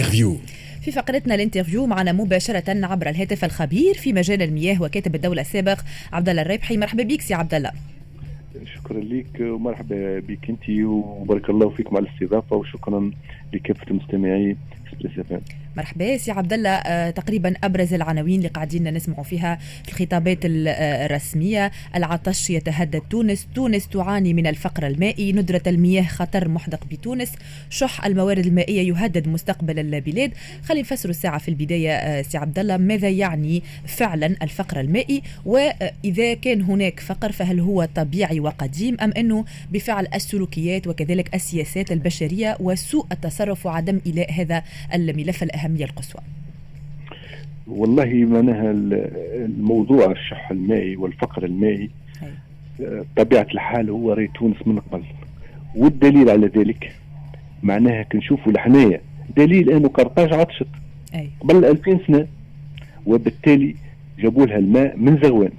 L'interview. في فقرتنا L'interview معنا مباشرة عبر الهاتف الخبير في مجال المياه وكاتب الدولة السابق عبد الله الريبحي مرحبا بك سي عبد الله شكرا لك ومرحبا بك انت وبارك الله فيكم على الاستضافة وشكرا لكافة المستمعين مرحبا. سي عبد الله آه تقريبا أبرز العناوين اللي قاعدين نسمعوا فيها في الخطابات آه، الرسمية. العطش يتهدد تونس تونس تعاني من الفقر المائي. ندرة المياه خطر محدق بتونس. شح الموارد المائية يهدد مستقبل البلاد. خلينا نفسروا الساعة في البداية آه سي عبد الله ماذا يعني فعلا الفقر المائي؟ وإذا كان هناك فقر فهل هو طبيعي وقديم أم أنه بفعل السلوكيات وكذلك السياسات البشرية وسوء التصرف وعدم إيلاء هذا الملف الأهمية القصوى. والله معناها الموضوع الشح المائي والفقر المائي طبيعة الحال هو ري تونس من قبل. والدليل على ذلك معناها كنشوفوا لحنايا دليل أنه قرطاج عطشت أي. قبل 2000 سنة وبالتالي جابوا لها الماء من زغوان.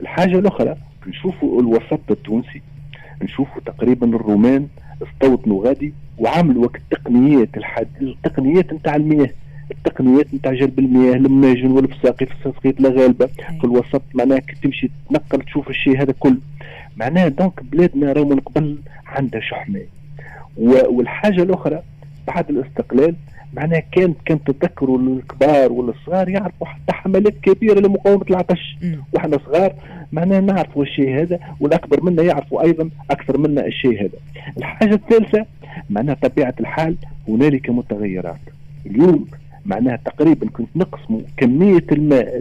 الحاجة الأخرى نشوفوا الوسط التونسي نشوفوا تقريبا الرومان استوطنوا غادي وعملوا التقنيات الحديثه التقنيات نتاع المياه التقنيات نتاع جلب المياه الماجن والفساقي في السقيت الغالبه في الوسط معناها كي تمشي تنقل تشوف الشيء هذا كله معناها دونك بلادنا راهو من قبل عندها شح ماء والحاجة الأخرى بعد الاستقلال معناها كانت كان تذكروا الكبار والصغار يعرفوا حتى حملات كبيرة لمقاومة العطش. وإحنا صغار معناها نعرفوا الشيء هذا والأكبر منا يعرفوا أيضا أكثر منا الشيء هذا. الحاجة الثالثة معناها طبيعة الحال هنالك متغيرات. اليوم معناها تقريبا كنت نقسموا كمية الماء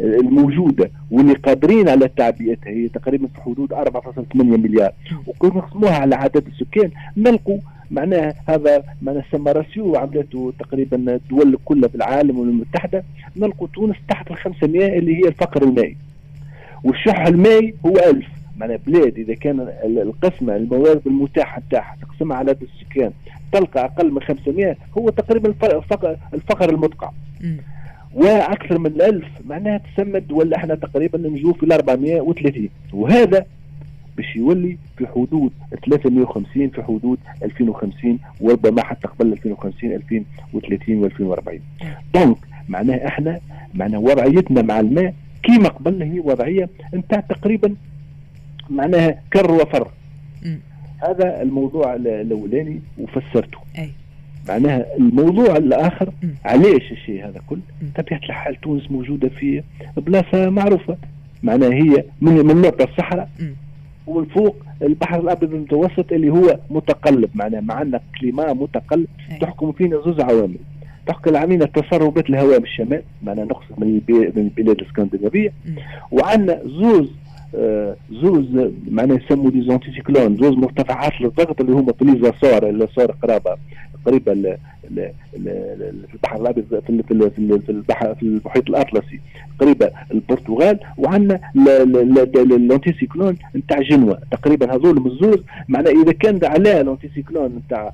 الموجودة واللي قادرين على تعبئتها هي تقريبا في حدود 4.8 مليار. وكنا نقسموها على عدد السكان. نلقوا معناها هذا معناها سماراسيو عملته تقريبا الدول كلها في العالم والمتحدة نلقوا تونس تحت ال 500 اللي هي الفقر المائي. والشح المائي هو 1000 معناها بلاد إذا كان القسمة الموارد المتاحة نتاعها تقسمها على عدد السكان تلقى أقل من 500 هو تقريبا الفقر, الفقر المدقع. وأكثر من 1000 معناها تسمد ولا إحنا تقريبا نجو في 430 وهذا باش يولي في حدود 350 في حدود 2050 وربما حتى قبل 2050 2030 و2040 دونك معناها إحنا معناها وضعيتنا مع الماء كيما قبل هي وضعية نتاع تقريبا معناها كر وفر. م. هذا الموضوع الأولاني وفسرته. أي. معناها الموضوع الآخر م. علاش الشيء هذا كل؟ طبيعه الحال تونس موجودة في بلاصة معروفة. معناها هي من من نقطة الصحراء. ومن فوق البحر الأبيض المتوسط اللي هو متقلب معناها معنا climat متقلب تحكم فينا زوز عوامل. تحكم علينا تسربات الهواء بالشمال معناها نقصد من البلاد الإسكندنافية. وعندنا زوز زوز معناها يسموا des anticyclones زوز مرتفعات للضغط اللي هما في les Açores الاسوار قرابة قريبة في البحر الأبيض في البحر في المحيط الأطلسي. قريبة البرتغال وعندنا ال anticyclone نتاع جنوا. تقريبا هذول من الزوز معناها إذا كان على ال anticyclone نتاع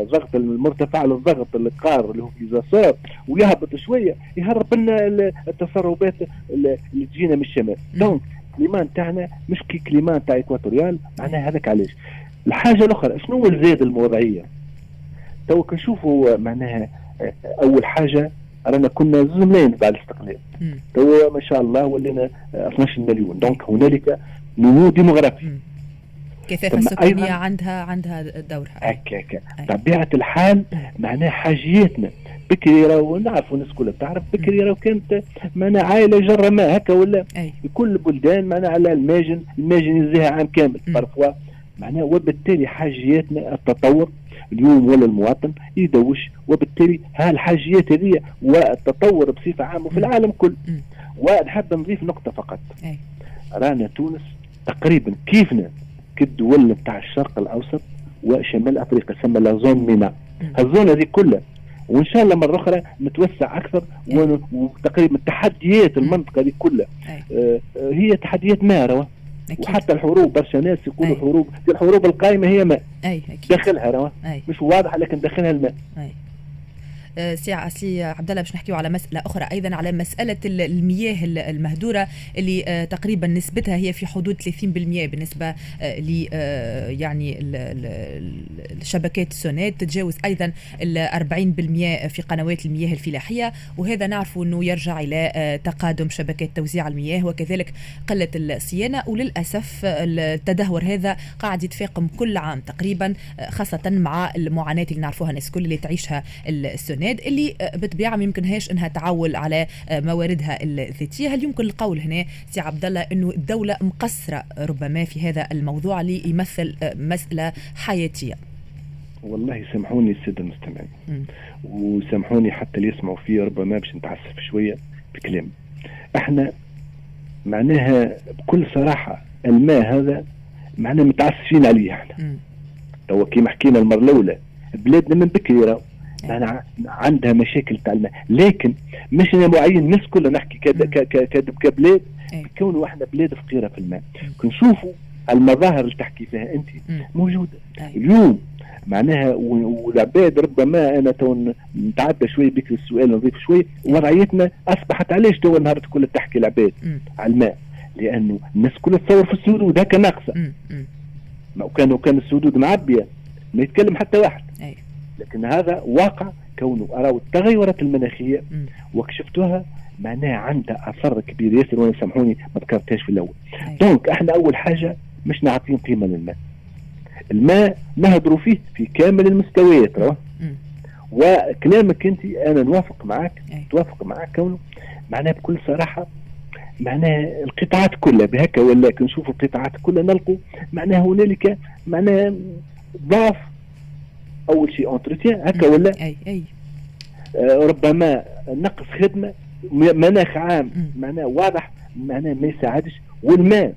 الضغط المرتفع للضغط القار اللي هو في زاسور ويهبط شوية يهرب لنا التسربات اللي تجينا من الشمال. donc ال climat تاعنا مش كي climat تاع équatorial معناها هذاك علاش؟ الحاجة الأخرى شنو هو الزاد الوضعيه تو كنشوفوا معناها أول حاجة رانا كنا زوج ملايين بعد الاستقلال. تو ما شاء الله ولينا 12 مليون. donc هنالك نمو ديموغرافي. كثافة السكانيه عندها عندها دورها. هكا هكا طبيعة الحال معناها حاجياتنا. بكري راهو نعرفوا الناس كلها تعرف بكري راهو كانت معناها عائلة جربة ما هكا ولا؟ أي. كل البلدان معناها على الماجن الماجن يزيها عام كامل. parfois معناها وبالتالي حاجياتنا التطور اليوم ولا المواطن يدوش وبالتالي ها الحاجيات هذه والتطور بصفة عامة في العالم كل. ونحب نضيف نقطة فقط. أي. رانا تونس تقريبا كيفنا كالدول نتاع الشرق الأوسط وشمال أفريقيا تسمى لا زون مينا الزون هذه كلها وإن شاء الله مرة أخرى نتوسع أكثر وتقريبا تحديات المنطقة هذه كلها. آه هي تحديات ما أكيد. وحتى الحروب برشا ناس يقولوا حروب. الحروب القائمة هي ماء. داخلها راهو مش واضح لكن داخلها الماء. أي. آه، سي سي عبد الله باش نحكيو على مسألة أخرى. أيضا على مسألة المياه المهدورة اللي آه، تقريبا نسبتها هي في حدود 30% بالنسبة ل يعني الشبكات السونات تتجاوز أيضا ال 40% في قنوات المياه الفلاحية. وهذا نعرف إنه يرجع إلى تقادم شبكات توزيع المياه وكذلك قلة الصيانة. وللأسف التدهور هذا قاعد يتفاقم كل عام تقريبا خاصة مع المعاناة اللي نعرفوها الناس كل اللي تعيشها السناد اللي بطبيعه ما يمكنهاش إنها تعول على مواردها الذاتية. هل يمكن القول هنا سي عبد الله إنه الدولة مقصرة ربما في هذا الموضوع اللي يمثل مسألة حياتية؟ والله سامحوني السادة المستمعين. وسامحوني حتى اللي يسمعوا فيه ربما باش نتعسف شوية بكلام إحنا معناها بكل صراحة الماء هذا معناها متعسفين عليه إحنا. تو كيما حكينا المرة الأولى بلادنا من بكري راهو يعني. عندها مشاكل تاع الماء لكن مش أنا معين الناس كلها نحكي كبلاد كونه إحنا بلاد فقيرة في الماء. كنشوفوا المظاهر اللي تحكي فيها أنت موجودة. اليوم معناها والعباد ربما أنا تو نتعدى شوي بك السؤال نضيف شوي وضعيتنا أصبحت علاش تو النهار كلها تحكي العباد على الماء؟ لأنه الناس كلها تصور في السدود هكا ناقصة. ما كان كان السدود معبية ما يتكلم حتى واحد. أي. لكن هذا واقع كونه أراو التغيرات المناخية واكتشفتوها معناها عندها أثر كبير. ياسر وأنا سامحوني ما ذكرتهاش في الأول. دونك إحنا أول حاجة مش نعطين قيمة للماء. الماء نهضروا فيه في كامل المستويات راه. وكلامك أنت أنا نوافق معك توافق معك كونه. معناها بكل صراحة معناها القطاعات كلها بهكا ولا نشوف القطاعات كلها نلقوا معناها هنالك معناها ضعف أول شيء entretien هكا ولا؟ أي أي. آه ربما نقص خدمة مناخ عام معناه واضح معناه ما يساعدش. والماء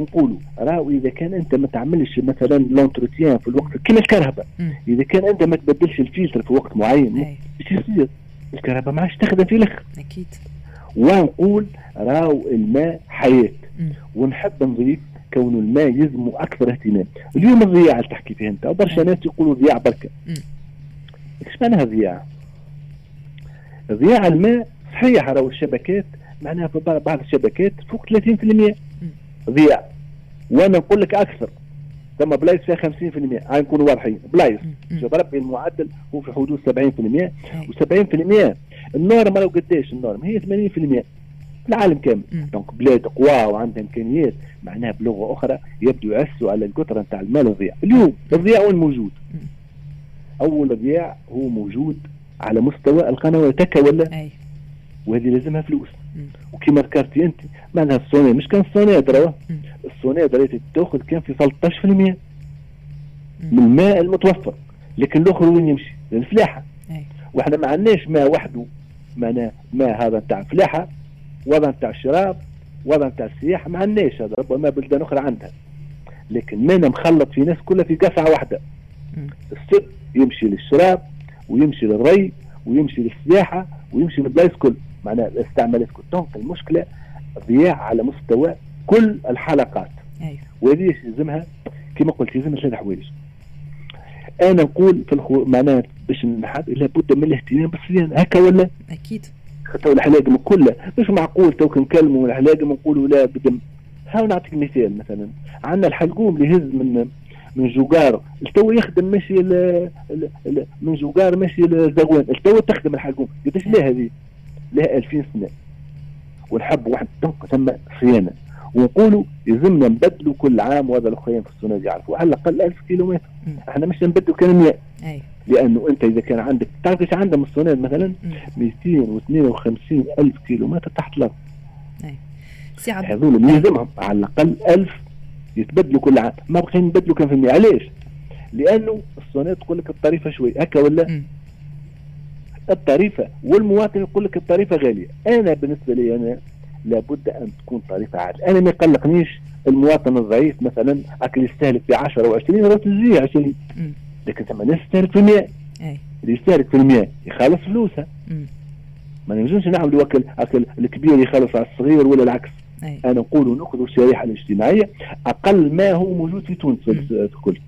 نقولوا راهو إذا كان أنت ما تعملش مثلا l'entretien في الوقت كما الكهرباء. إذا كان أنت ما تبدلش الفلتر في وقت معين إيش يصير؟ الكهرباء ما عادش تخدم في الآخر. أكيد. ونقول راهو الماء حياة. ونحب نضيف كون الماء يلزم أكثر اهتمام. اليوم الضياع اللي تحكي فيه أنت وبرشا ناس يقولوا ضياع بركة. إيش معناها ضياع؟ ضياع الماء صحيح راهو الشبكات معناها في بعض الشبكات فوق 30% ضياع. وأنا نقول لك أكثر. ثم بلايص فيها 50% هاي نكونوا واضحين. بلايص. شوف ربي المعدل هو في حدود 70% و70% la norme لو قديش la norme؟ هي 80% العالم كامل. donc بلاد قوى وعندها إمكانيات معناها بلغة أخرى يبدو يعسوا على القطره نتاع الماء الضياع. اليوم الضياع وين موجود؟ أول ضياع هو موجود على مستوى القنوات هكا ولا؟ أي. وهذه لازمها فلوس. وكما ذكرتي أنت معناها الصوني مش كان الصوني ترى؟ الصوني اللي تأخذ كان في 13% من الماء المتوفر. لكن الآخر وين يمشي؟ للفلاحة. وإحنا ما عندناش ماء وحده. معناه ماء هذا نتاع فلاحة. وضع نتاع الشراب وضع نتاع السياحه ما عندناش هذا ربما بلدان أخرى عندها. لكن مانا مخلط في ناس كلها في قصعه واحدة. السب يمشي للشراب ويمشي للري ويمشي للسياحة ويمشي للبلايص كل. معناها الاستعمالات كل donc المشكلة ضياع على مستوى كل الحلقات. أيوه. وهذه يلزمها كما قلت يلزمها ثلاث حوايج. أنا نقول في الخو... معناها باش نحب لابد من الاهتمام بالصيانة. هكا ولا؟ أكيد. خاطر الحلاقم كلها مش معقول تو نكلموا الحلاقم نقولوا لابد. هاو نعطيك مثال مثلا. عندنا الحلقوم اللي يهز من من جوجار. التو يخدم ماشي من جوجار ماشي لزغوان التو تخدم الحلقوم. قداش لها هذه؟ لها 2000 سنة. ونحب واحد donc ثم صيانة. ونقولوا يلزمنا نبدلوا كل عام وهذا الاخرين في السنة يعرفوا. على الأقل 1000 كيلومتر. إحنا مش نبدلوا كان 100 لأنه أنت إذا كان عندك تعرف إيش عندنا من الصونات مثلا 252 ألف كيلومتر تحت الأرض. هذول يلزمهم على الأقل 1000 يتبدلوا كل عام. ما بقينا نبدلوا كان في المية. علاش؟ لأنه الصونات تقول لك الطريفه شوي. هكا ولا؟ م. الطريفه والمواطن يقول لك الطريفه غاليه أنا بالنسبة لي أنا لابد أن تكون طريفه عادلة. أنا ما يقلقنيش المواطن الضعيف مثلا أكل يستهلك ب 10 و20 راه تجي 20 لكن ثم ناس تستهلك في المياه اللي يستهلك في المياه يخلص فلوسها ما نجمش نعملوا اكل أكل الكبير يخلص على الصغير ولا العكس. أي. أنا نقول ناخذ الشريحة الاجتماعية. أقل ما هو موجود في تونس الكل.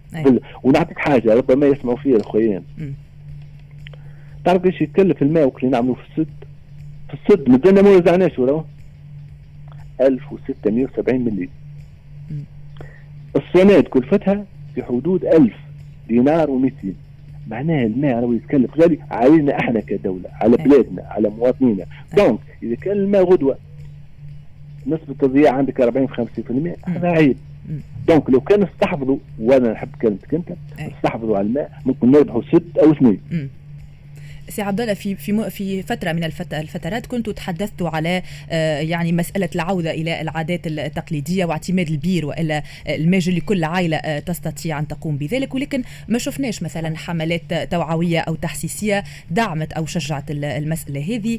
ونعطيك حاجة ربما يسمعوا فيها الأخوين. تعرف إيش يتكلف الماء وقت اللي نعملوه في السد؟ في السد مازلنا ما وزعناش وراه 1670 ملي السنوات كلفتها في حدود 1000 دينار و200 معناها الماء راهو يتكلف. غالي علينا أحنا كدولة على بلادنا على مواطنينا. دونك إذا كان الماء غدوة نسبة الضياع عندك 40 50% هذا عيب donc لو كان استحفظوا وأنا نحب كلمتك انت استحفظوا على الماء ممكن نربحوا ست أو اثنين. سي عبد الله في في في فترة من الفترات كنت تحدثت على آه، يعني مسألة العودة إلى العادات التقليدية واعتماد البير والا الماجل لكل عائلة آه، تستطيع أن تقوم بذلك. ولكن ما شفناش مثلا حملات توعوية أو تحسيسية دعمت أو شجعت المسألة هذه.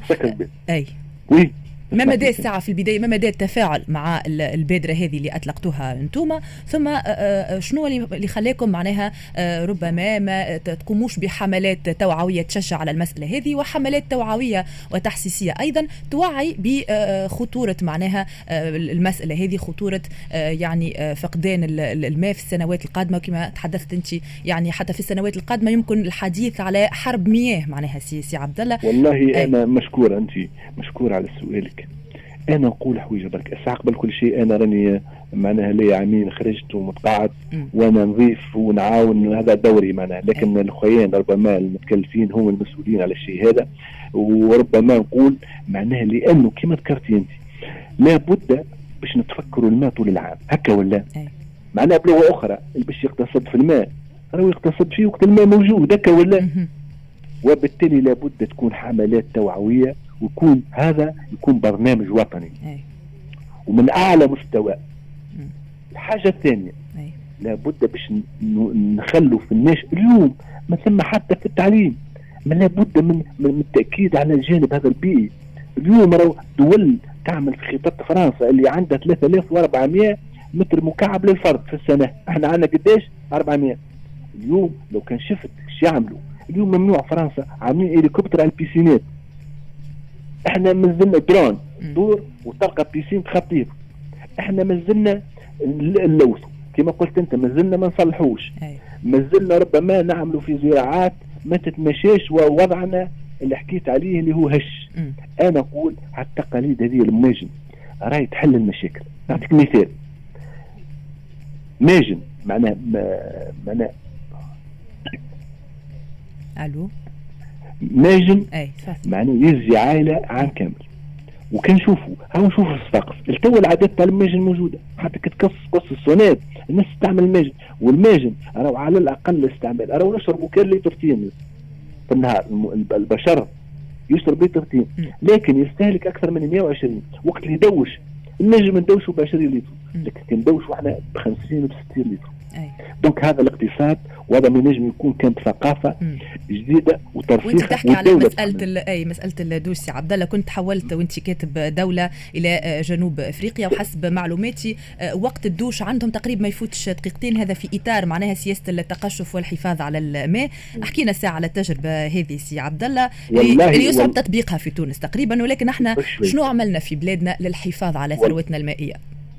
أي. وي. ما مدى الساعة في البداية؟ ما مدى التفاعل مع البادرة هذه اللي أطلقتوها أنتم ثم آه، آه، شنو اللي خلاكم معناها آه، ربما ما تقوموش بحملات توعوية تشجع على المسألة هذه وحملات توعوية وتحسيسية. أيضا توعي بخطورة معناها المسألة هذه خطورة يعني فقدان الماء في السنوات القادمة. كما تحدثت أنت يعني حتى في السنوات القادمة يمكن الحديث على حرب مياه معناها سي عبد الله. والله أنا مشكور أنت مشكور على سؤالك أنا نقول حويجة برك الساعة قبل كل شيء. أنا راني معناها لي عامين خرجت ومتقاعد وأنا نضيف ونعاون. هذا دوري معناها. لكن الاخوين ربما المتكلفين هم المسؤولين على الشيء هذا. وربما نقول معناها لأنه كما ذكرتي أنت لابد باش نتفكروا الماء طول العام. هكا ولا؟ معناها بلغه أخرى اللي باش يقتصد في الماء راهو يقتصد فيه وقت الماء موجود. هكا ولا؟ وبالتالي لابد تكون حملات توعوية ويكون هذا يكون برنامج وطني. ومن أعلى مستوى. الحاجة الثانية لابد باش نخلوا في الناس اليوم ما ثم حتى في التعليم ما لابد من, من التأكيد على الجانب هذا البيئي. اليوم راهو دول تعمل في خطة فرنسا اللي عندها 3400 متر مكعب للفرد في السنة. إحنا عندنا قداش؟ 400 اليوم لو كان شفت إيش يعملوا. اليوم ممنوع فرنسا عاملين هليكوبتر على البيسينات. إحنا مازلنا درون دور وتلقى بيسين خطير. إحنا مازلنا اللوث. كما قلت انت مازلنا ما نصلحوش. مازلنا ربما نعملوا في زراعات ما تتمشاش ووضعنا اللي حكيت عليه اللي هو هش. أنا أقول على التقاليد هذه الماجن راهي تحل المشاكل. نعطيك مثال. ماجن معناه معناه. ألو؟ ماجن معناه يزي عائلة عام كامل. وكنشوفوا هاو نشوفوا السقف التو العادات تاع الماجن موجودة. حتى كتقص قص السونات. الناس تستعمل الماجن والماجن راهو على الأقل الاستعمال راهو نشربوا كان لترتين في النهار البشر يشرب لترتين لكن يستهلك أكثر من 120 وقت اللي يدوش. نجم ندوشوا ب 20 لتر لكن كندوشوا إحنا ب 50 و 60 لتر donc هذا الاقتصاد وهذا ما ينجم يكون كانت ثقافة جديدة وترفيه وأنت تحكي على مسألة أي مسألة الدوش سي عبد الله. كنت حولت وأنت كاتب دولة إلى جنوب أفريقيا وحسب معلوماتي وقت الدوش عندهم تقريبا ما يفوتش دقيقتين. هذا في إطار معناها سياسة التقشف والحفاظ على الماء حكينا ساعة على التجربة هذه سي عبد الله. اللي يصعب تطبيقها في تونس تقريبا ولكن إحنا شنو عملنا في بلادنا للحفاظ على ثروتنا المائية.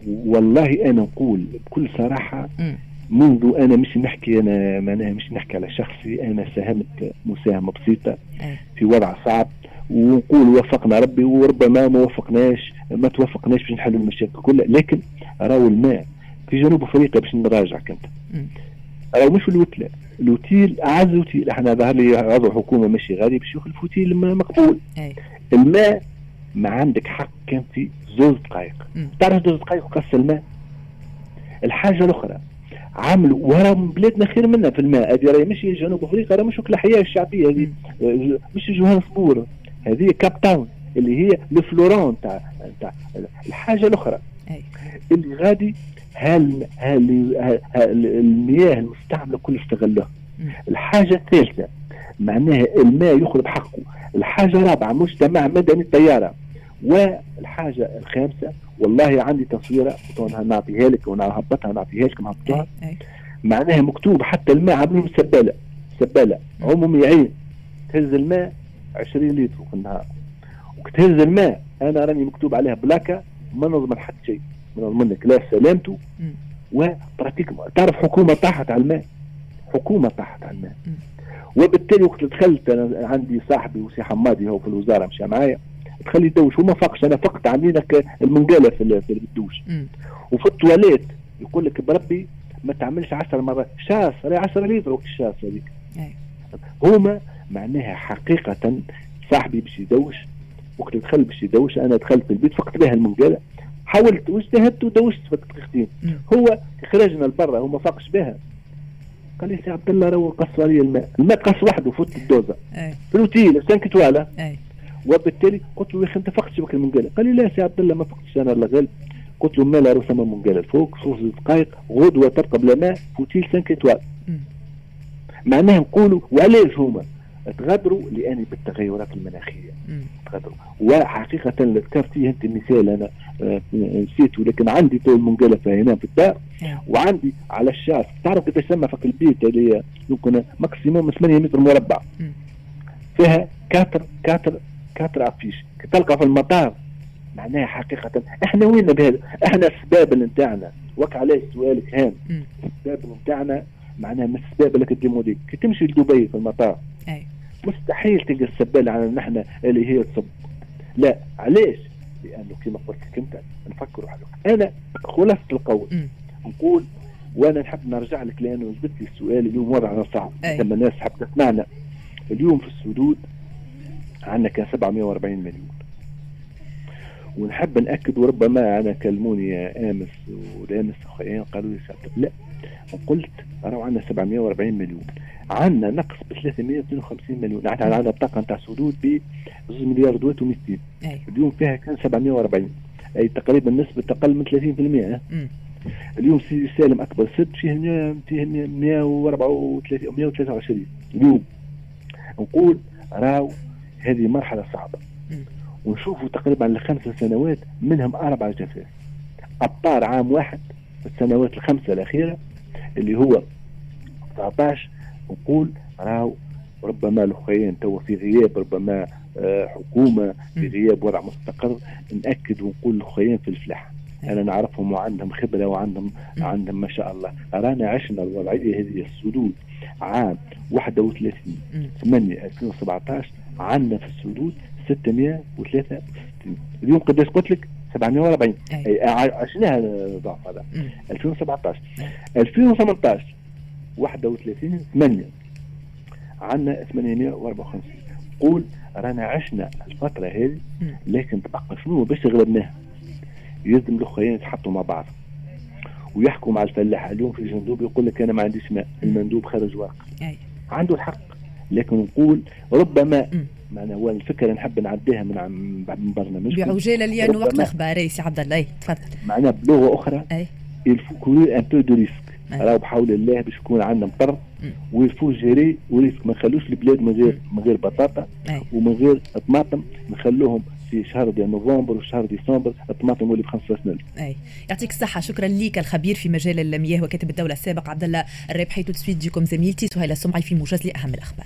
والله أنا نقول بكل صراحة م. منذ أنا مش نحكي أنا معناها مش نحكي على شخصي أنا ساهمت مساهمة بسيطة في وضع صعب ونقول وفقنا ربي وربما ما وفقناش ما توفقناش باش نحل المشاكل كلها لكن راهو الماء في جنوب أفريقيا باش نراجع كنت راهو مش الوتله الوتيل أعز وتيل. إحنا ظهر لي عضو حكومة ماشي غادي باش ياخذ الفوتيل مقبول. الماء ما عندك حق كان في زوج دقائق تعرف زوج دقائق قص الماء الحاجة الأخرى عملوا ورا بلادنا خير منا في الماء. هذه راهي مش جنوب أفريقيا راه مش الحياة الشعبية هذه. مش جوهانسبورغ. هذه كاب تاون اللي هي ال fleuron تاع تاع الحاجة الأخرى. اللي غادي هل هل المياه المستعملة كل استغلها الحاجة الثالثة معناها الماء ياخذ بحقه الحاجة الرابعه مجتمع مدني طياره والحاجة الخامسة والله عندي تصويرة نعطيها لك ونهبطها نعطيها لكم هبطوها معناها مكتوب حتى الماء عاملين سبالة. سبالة. عمومي عين تهز الماء 20 لتر في النهار. وتهز الماء أنا راني مكتوب عليها بلاكة ما نضمن حتى شيء. ما نضمن لك لا سلامته وبراتيك تعرف حكومة طاحت على الماء؟ حكومة طاحت على الماء. وبالتالي وقت دخلت أنا عندي صاحبي وسي حمادي هو في الوزارة مشى معايا تخلي يدوش وما فقش أنا فقت عاملينك المنقالة في في الدوش. وفي التواليت يقول لك بربي ما تعملش 10 مرات شاس راهي 10 لتر وقت الشاس هذيك. هما معناها حقيقة صاحبي باش يدوش وقت دخل باش يدوش أنا دخلت في البيت فقت بها المنقالة حاولت واجتهدت ودوشت في دقيقتين هو خرجنا لبرا هو ما فاقش بها. قال لي سي عبد الله راهو قص علي الماء. الماء قص وحده فوت الدوزة. الاوتيل 5 توالا وبالتالي قلت له يا أخي أنت فقت شبك المنقاله قال لي لا سي عبد الله ما فقتش أنا الغل قلت له مال روسا من منقاله الفوق صوص دقائق غدوة ترقى بلا ماء فوتيل 5 توال معناها نقولوا وعلاش هما؟ تغادروا لأن بالتغيرات المناخية. تغادروا. وحقيقة اللي ذكرتيه أنت مثال أنا آه، نسيته لكن عندي تو المنقله هنا في الدار. نعم. وعندي على الشاف. تعرف كيفاش تسمى في البيت اللي يمكن ماكسيموم 8 متر مربع. فيها كاتر كاتر كاتر افيش تلقى في المطار. معناها حقيقة إحنا وين بهذا؟ إحنا السباب نتاعنا. وك علاش سؤالك هام السباب نتاعنا معناها من السباب اللي كي تمشي لدبي في المطار. مستحيل تلقى السبال على نحن اللي هي تصب. لا علاش لأنه كما قلت لك أنت نفكروا أنا خلاصه القول. نقول وأنا نحب نرجع لك لأنه جبت لي السؤال اليوم وضعنا صعب. لما الناس حب تسمعنا. اليوم في السدود عندنا كان 740 مليون. ونحب نأكد وربما أنا كلموني آمس ولامس اخويا قالوا لي لا. وقلت راهو عندنا 740 مليون. عندنا نقص ب 352 مليون. يعني عندنا بطاقه نتاع سدود ب 2 مليار دوات و200 اليوم فيها كان 740 أي تقريبا نسبة أقل من 30% اليوم سيدي سالم أكبر سد فيه 134 123 اليوم نقول راهو هذه مرحلة صعبة. ونشوفوا تقريبا لخمس سنوات منهم أربع جفاف. ابطار عام واحد في السنوات الخمسة الأخيرة اللي هو 19 نقول راهو ربما الاخوين تو في غياب ربما آه، حكومة في غياب وضع مستقر نأكد ونقول الاخوين في الفلاح. أنا نعرفهم وعندهم خبرة وعندهم عندهم ما شاء الله. رانا عشنا الوضعية هذه السدود عام 31 8 2017 عندنا في السدود 663 اليوم قداش قلت لك؟ 740 أي. عشناها الضعف هذا. 2017 2018 31 8 عندنا 854 قول رانا عشنا الفترة هذه لكن تبقى شنو؟ باش غلبناها يلزم الاخوين يتحطوا مع بعض. ويحكوا مع الفلاح. اليوم في جندوب يقول لك أنا ما عنديش ماء. المندوب خرج ورق. عنده الحق. لكن نقول ربما معنا هو الفكرة نحب نعديها من من برنامج بعجاله لأنه وقت الاخبار أي سي عبد الله تفضل. معناها بلغة أخرى أي. il faut un peu de risque راهو بحول الله باش يكون عندنا مطر و il faut gérer le risque ما نخلوش البلاد من غير من غير بطاطا ومن غير طماطم. نخلوهم في شهر دي نوفمبر وشهر ديسمبر الطماطم يولي ب 15 أي. يعطيك الصحة. شكرا ليك الخبير في مجال المياه وكاتب الدولة السابق عبد الله الرابحي tout de suite ديكم زميلتي سهيله السمعي في موجز لأهم الأخبار.